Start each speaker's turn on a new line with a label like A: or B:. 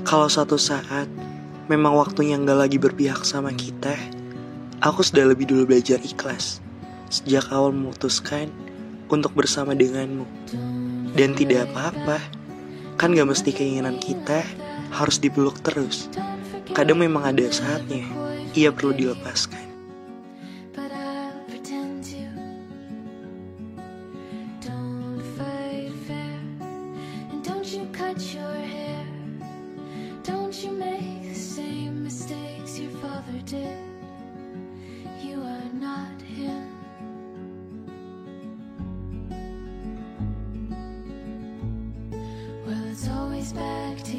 A: Kalau suatu saat memang waktunya nggak lagi berpihak sama kita, aku sudah lebih dulu belajar ikhlas. Sejak awal memutuskan untuk bersama denganmu. Dan tidak apa-apa, kan gak mesti keinginan kita harus dipeluk terus. Kadang memang ada saatnya, ia perlu dilepaskan.
B: Cut your hair. Father did. You are not him. Well, it's always back to